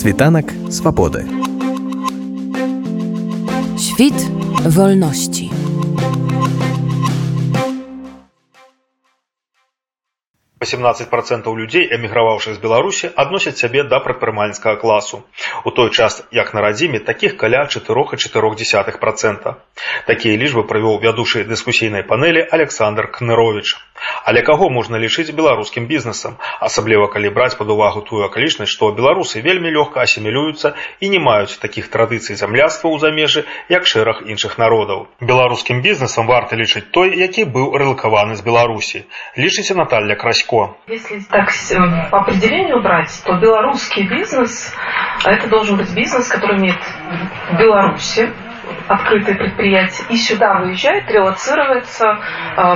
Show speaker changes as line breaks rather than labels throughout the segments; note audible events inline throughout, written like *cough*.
Світанак свабоды.
Świt wolności.
Восемнадцать процентаў людзей, эміграваўшых з Беларусі, адносяць сябе да прадпрымальніцкага класу. У той час, як на радзіме, такіх каля 4,4%. Такія лічбы правёў вядучы дыскусійнай панелі Александр Кнырович. Але каго можна лічыць беларускім бізнесам, асабліва калі браць пад увагу тую акалічнасць, што беларусы вельмі лёгка асімілююцца і не маюць такіх традыцый зямляцтва ў замежы, як шэраг іншых народаў. Беларускім бізнесам варта лічыць той, які быў рэлакаваны з Беларусі. Лічыце Наталья Красько.
Если так по определению брать, то белорусский бизнес – это должен быть бизнес, который имеет в Беларуси открытые предприятия и сюда выезжает, релацируется,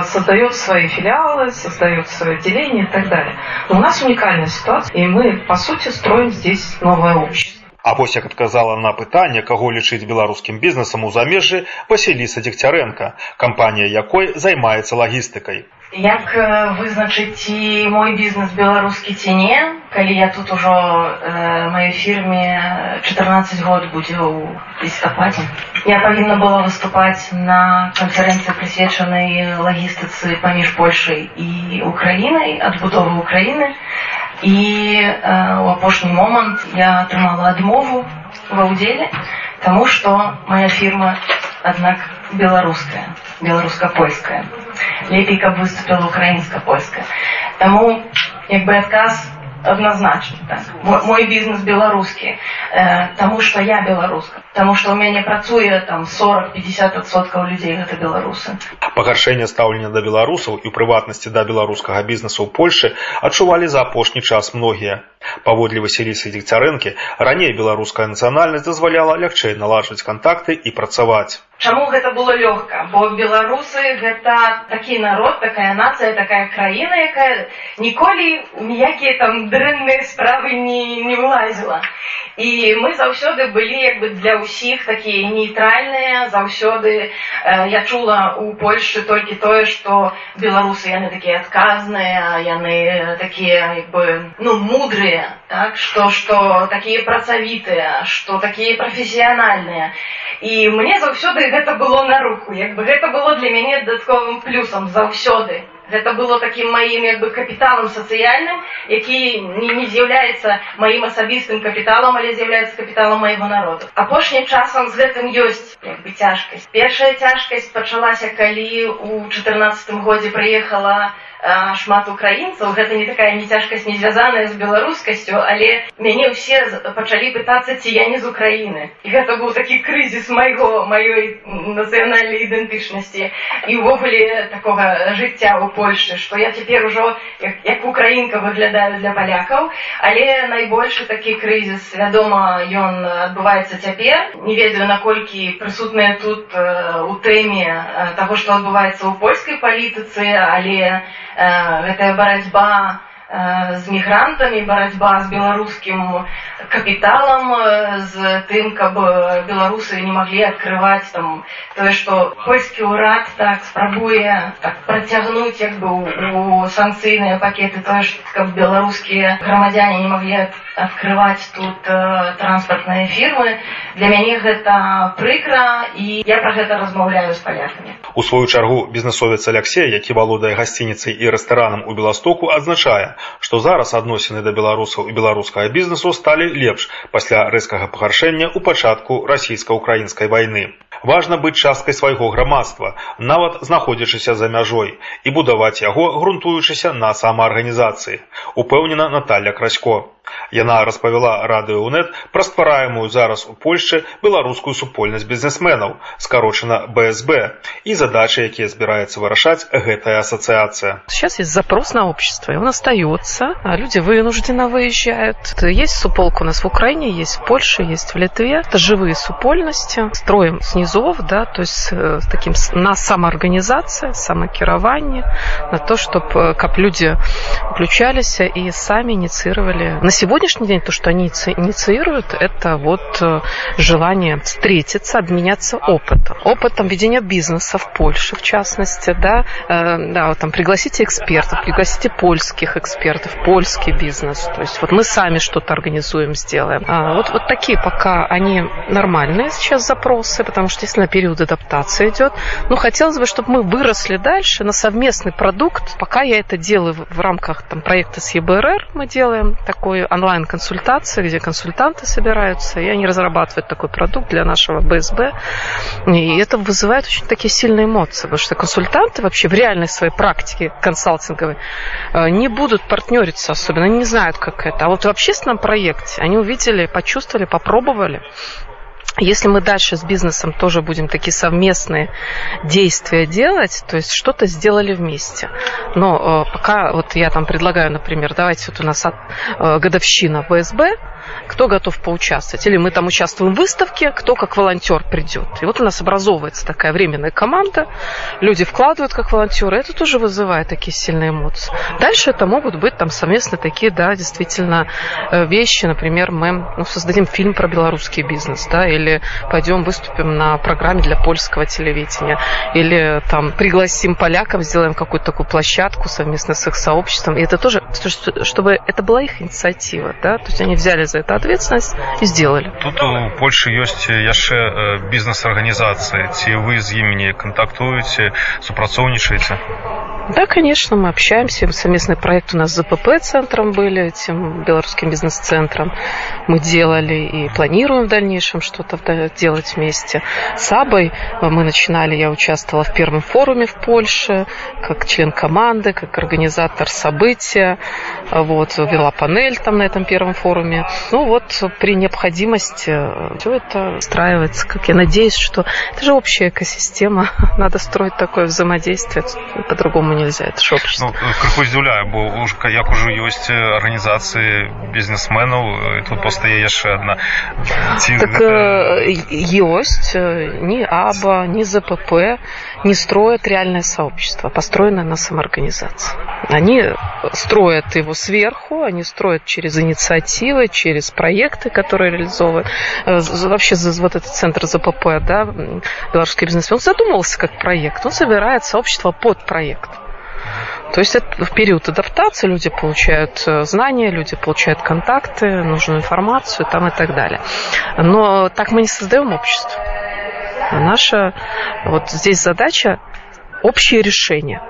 создает свои филиалы, создает свои отделения и так далее. Но у нас уникальная ситуация, и мы, по сути, строим здесь новое общество.
А вось як адказала на пытанне, каго лічыць беларускім бізнесам у замежжы Васіліса Дзегцярэнка, кампанія якой займаецца лагістыкай.
Як вызначыць ці мой бізнес беларускі ці не, калі я тут ужо э, маёй фірме 14 год будзе ў лістападзе. Я павінна была выступаць на канферэнцыі прысвечанай лагістыцы паміж Польшай і Украінай, адбудовы Украіны. І э, у апошні момант я атрымала адмову ва ўдзеле, таму што моя фірма аднак беларуская, беларуска-польская. Лепей, каб выступила украінска-польская. Таму як бы адказ однозначно. Так. Мой, мой бізнес беларускі, э, таму што я беларуска, таму што ў мяне працуе там 40-50% людзей гэта беларусы.
Пагаршэнне стаўлення да беларусаў і ў прыватнасці да беларускага бізнесу ў Польшы адчувалі за апошні час многія. Паводле Васілісы Дзегцярэнкі, раней беларуская нацыянальнасць дазваляла лягчэй наладжваць кантакты і працаваць.
Чаму гэта было лёгка? Бо беларусы гэта такі народ, такая нацыя, такая краіна, якая ніколі ніякія там дрэнныя справы не, не вылазіла. І мы заўсёды былі як бы для ўсіх такія нейтральныя, заўсёды э, я чула у Польшы толькі тое, што беларусы яны такія адказныя, яны такія як бы ну мудрыя, так што што такія працавітыя, што такія прафесіянальныя. І мне заўсёды гэта было на руку як бы гэта было для мяне дадатковым плюсам заўсёды гэта было такім маім як бы капіталам сацыяльным які не, не з'яўляецца маім асабістым капіталам але з'яўляецца капіталам майго народу апошнім часам з гэтым ёсць як бы цяжкасць першая цяжкасць пачалася калі у чатырнацатым годзе прыехала шмат украінцаў гэта не такая не цяжкасць не звязаная з беларускасцю але мяне ўсе пачалі пытацца ці я не з украіны і гэта быў такі крызіс майго маёй нацыянальнай ідэнтычнасці і ўвогуле такога жыцця ў польльшы што я цяпер ужо як, як украінка выглядаю для палякаў але найбольшы такі крызіс вядома ён адбываецца цяпер не ведаю наколькі прысутныя тут у тэме таго што адбываецца ў польскай палітыцы але гэтая барацьба з мігрантамі барацьба з беларускім капіталам з тым каб беларусы не маглі адкрываць там тое што польскі ўрад так спрабуе так працягнуць як бы у санкцыйныя пакеты тое каб беларускія грамадзяне не маглі открываць тут э, транспартныя фірмы для мяне гэта прыкра і я пра гэта размаўляю з палякамі
у сваю чаргу бізнесовец алексей які валодае гасцініцай і рэстаранам у беластоку адзначае што зараз адносіны да беларусаў і беларускага бізнесу сталі лепш пасля рэзкага пагаршэння ў пачатку расійска-украінскай вайны важна быць часткай свайго грамадства нават знаходзячыся за мяжой і будаваць яго грунтуючыся на самаарганізацыі упэўнена Наталья красько Яна распавяла радыоунет пра ствараемую зараз у Польшчы беларускую супольнасць бізнесменаў, скарочана БСБ, і задачи, якія збіраецца вырашаць гэтая ассоциация.
Сейчас есть запрос на общество, и он остается. А люди вынужденно выезжают. Есть суполка у нас в Украине, есть в Польше, есть в Литве. Это живые супольности. Строим снизов, да, то есть э, таким на самоорганизация, самокирование, на то, чтобы как люди включались и сами инициировали на сегодняшний день то, что они инициируют, это вот э, желание встретиться, обменяться опытом. Опытом ведения бизнеса в Польше, в частности, да, э, да, вот там пригласите экспертов, пригласите польских экспертов, польский бизнес. То есть вот мы сами что-то организуем, сделаем. А вот, вот такие пока они нормальные сейчас запросы, потому что, естественно, период адаптации идет. Но хотелось бы, чтобы мы выросли дальше на совместный продукт. Пока я это делаю в рамках там, проекта с ЕБРР, мы делаем такой онлайн-консультации, где консультанты собираются, и они разрабатывают такой продукт для нашего БСБ. И это вызывает очень такие сильные эмоции, потому что консультанты вообще в реальной своей практике консалтинговой э, не будут партнериться особенно, они не знают, как это. А вот в общественном проекте они увидели, почувствовали, попробовали, если мы дальше с бизнесом тоже будем такие совместные действия делать, то есть что-то сделали вместе. Но э, пока вот я там предлагаю, например, давайте вот у нас э, годовщина ВСБ, кто готов поучаствовать. Или мы там участвуем в выставке, кто как волонтер придет. И вот у нас образовывается такая временная команда, люди вкладывают как волонтеры, это тоже вызывает такие сильные эмоции. Дальше это могут быть там совместно такие, да, действительно э, вещи, например, мы ну, создадим фильм про белорусский бизнес, да, или пойдем выступим на программе для польского телевидения, или там пригласим поляков, сделаем какую-то такую площадку совместно с их сообществом. И это тоже, чтобы это была их инициатива, да, то есть они взяли за это ответственность и сделали.
Тут у Польши есть яшчэ бізнес-арганізацыі ці вы з імі не кантактуеце супрацоўнічаеце
да, конечно, мы общаемся. Совместный проект у нас с ЗПП-центром были, этим белорусским бизнес-центром. Мы делали и планируем в дальнейшем что-то делать вместе. С Абой мы начинали, я участвовала в первом форуме в Польше, как член команды, как организатор события. Вот, вела панель там на этом первом форуме. Ну вот, при необходимости все это устраивается. Как я надеюсь, что это же общая экосистема. *laughs* Надо строить такое взаимодействие. По-другому нельзя это ж общество
ну, крыху здзіўляю бо уж як ужо ёсць арганізацыі бізнесменаў тут просто яшчэ одна
Ці так гэта... ёсць ни аба ни зпп не строят реальное сообщество построенное на самоорганизации они строят его сверху они строят через инициативы через проекты которые реализовывают вообще вот этот центр ЗПП да белорусский бизнесмен он задумался как проект он собирает сообщество под проект то есть это в период адаптации люди получают э, знания, люди получают контакты, нужную информацию там и так далее. Но так мы не создаем общество. А наша вот здесь задача общее решение.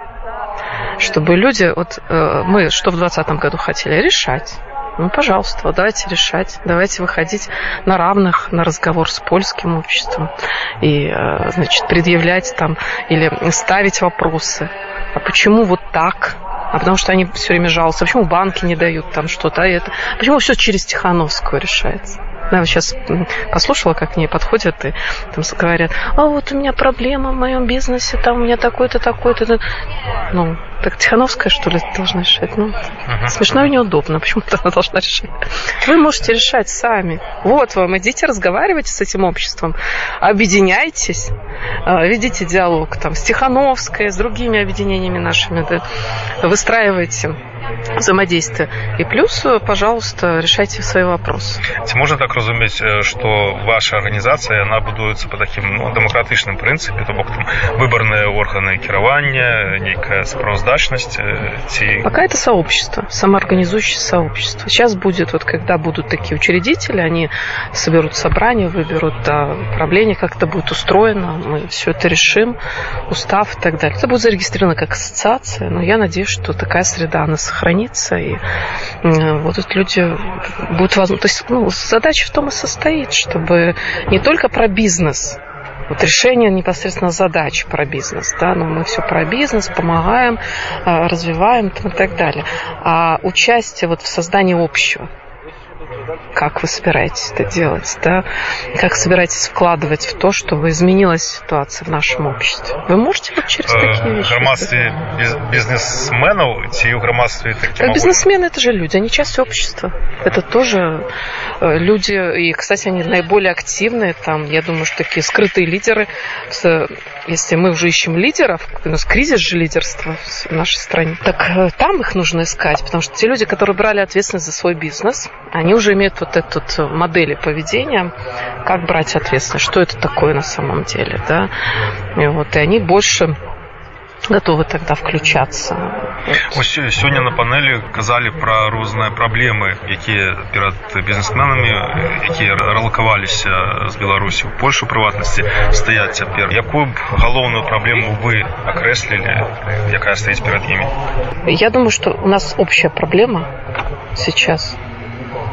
Чтобы люди, вот э, мы что в 2020 году хотели решать, ну, пожалуйста, давайте решать, давайте выходить на равных на разговор с польским обществом и, э, значит, предъявлять там или ставить вопросы. А почему вот так? А потому что они все время жалуются. Почему банки не дают там что-то? А это? Почему все через Тихановскую решается? Я вот сейчас послушала, как к ней подходят и там говорят, а вот у меня проблема в моем бизнесе, там у меня такой-то, такой-то. Ну, так Тихановская, что ли, должна решать? Ну, uh-huh. смешно и неудобно. *laughs* Почему-то она должна решать. Вы можете решать сами. Вот вам, идите разговаривайте с этим обществом, объединяйтесь, а, ведите диалог там с Тихановской, с другими объединениями нашими, да, выстраивайте взаимодействия. И плюс, пожалуйста, решайте свои вопросы.
Ці можна так разуметь, что ваша организация, она будуецца по таким ну, демократычным принципе, то бок там выборные органы кіравання, некая справаздачнасць ці...
Пока это сообщество, самоорганизующее сообщество. Сейчас будет, вот когда будут такие учредители, они соберут собрание, выберут да, управление, как это будет устроено, мы все это решим, устав и так далее. Это будет зарегистрировано как ассоциация, но я надеюсь, что такая среда, она сохранится, и вот тут люди будут возможно. То есть ну, задача в том и состоит, чтобы не только про бизнес, вот решение непосредственно задач про бизнес, да, но мы все про бизнес, помогаем, развиваем и так далее. А участие вот в создании общего, Как вы собираетесь это делать, да? Как собираетесь вкладывать в то, чтобы изменилась ситуация в нашем обществе? Вы можете вот через
Э,
такие вещи?
громадстве бизнесменов ці у громадстве
А Бизнесмены это же люди, они часть общества. Это тоже э, люди, и, кстати, они наиболее активные там, я думаю, что такие скрытые лидеры. Если мы уже ищем лидеров, у нас кризис же лидерства в нашей стране, так э, там их нужно искать, потому что те люди, которые брали ответственность за свой бизнес, они уже имеют вот эту вот модели поведения, как брать ответственность, что это такое на самом деле, да, и вот, и они больше готовы тогда включаться.
Ось сёння на панелі казалі пра розныя праблемы якія перад бізнесменамі якія рэлакаваліся з беларусі ў польшу прыватнасці стаяць цяпер якую б галоўную праблему вы акрэслілі якая стаіць перад імі
Я думаю, что у нас общая проблема сейчас,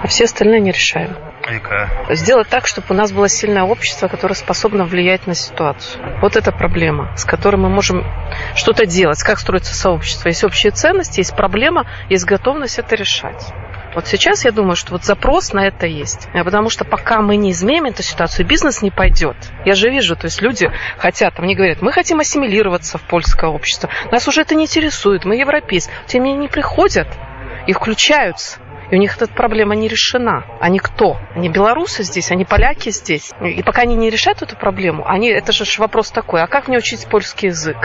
а все остальные не решаем.
якая
Сделать так, чтобы у нас было сильное общество, которое способно влиять на ситуацию. Вот это проблема, с которой мы можем что-то делать. Как строится сообщество? Есть общие ценности, есть проблема, есть готовность это решать. Вот сейчас я думаю, что вот запрос на это есть. А Потому что пока мы не изменим эту ситуацию, бизнес не пойдет. Я же вижу, то есть люди хотят, они говорят, мы хотим ассимилироваться в польское общество. Нас уже это не интересует, мы европейцы. Тем не менее, они приходят и включаются. И у них эта проблема не решена. Они кто? Они белорусы здесь, они поляки здесь. И пока они не решают эту проблему, они, это же ж вопрос такой, а как мне учить польский язык?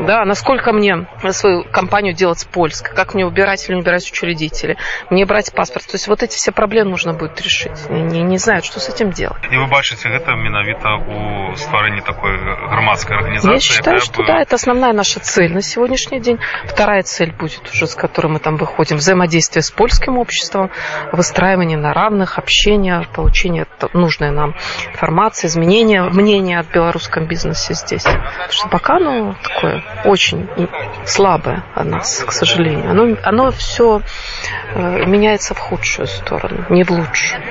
Да, насколько мне свою компанию делать с польской? Как мне убирать или не убирать учредители? Мне брать паспорт? То есть вот эти все проблемы нужно будет решить. Они не, не знают, что с этим делать.
і вы бачыце гэта менавіта у стварэнні такой грамадскай арганізацыі
Я считаю,
якая
что
бы-
да, это основная наша цель на сегодняшний день. Вторая цель будет уже, с которой мы там выходим, взаимодействие с польским обществом, выстраивание на равных, общение, получение нужной нам информации, изменение мнения от белорусском бизнесе здесь. Потому что пока оно такое очень слабое от нас, к сожалению. Оно, оно все меняется в худшую сторону, не в лучшую.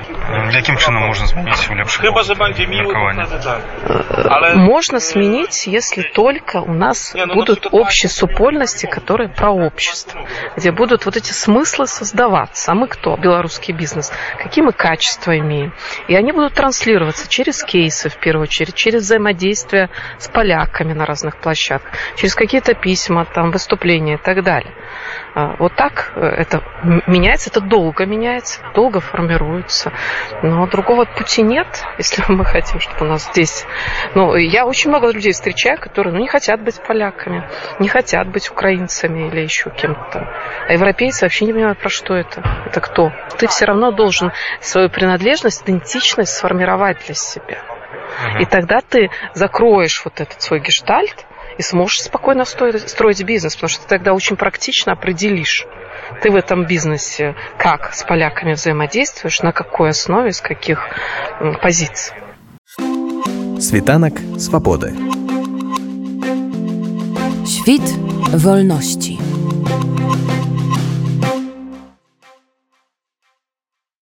якім чынам можна змяніць у лепшых
Chyba, że będzie miły
Brakowanie.
kandydat.
Э, Можно сменить, если только у нас
ну,
будут общие супольности, которые про общество, где будут вот эти смыслы создаваться. А мы кто? Белорусский бизнес. Какие мы качества имеем? И они будут транслироваться через кейсы, в первую очередь, через взаимодействие с поляками на разных площадках, через какие-то письма, там, выступления и так далее. А, Вот так э, это меняется, это долго меняется, долго формируется. Но другого пути нет, *laughs* если мы хотим, чтобы у нас здесь... Ну, я очень много людей встречаю, которые ну, не хотят быть поляками, не хотят быть украинцами или еще кем-то. А европейцы вообще не понимают, про что это. Это кто? Ты все равно должен свою принадлежность, идентичность сформировать для себя. И тогда ты закроешь вот этот свой гештальт и сможешь спокойно строить, строить бизнес, потому что ты тогда очень практично определишь, ты в этом бизнесе как с поляками взаимодействуешь, на какой основе, с каких позиций.
Світанак свабоды.
Świt wolności.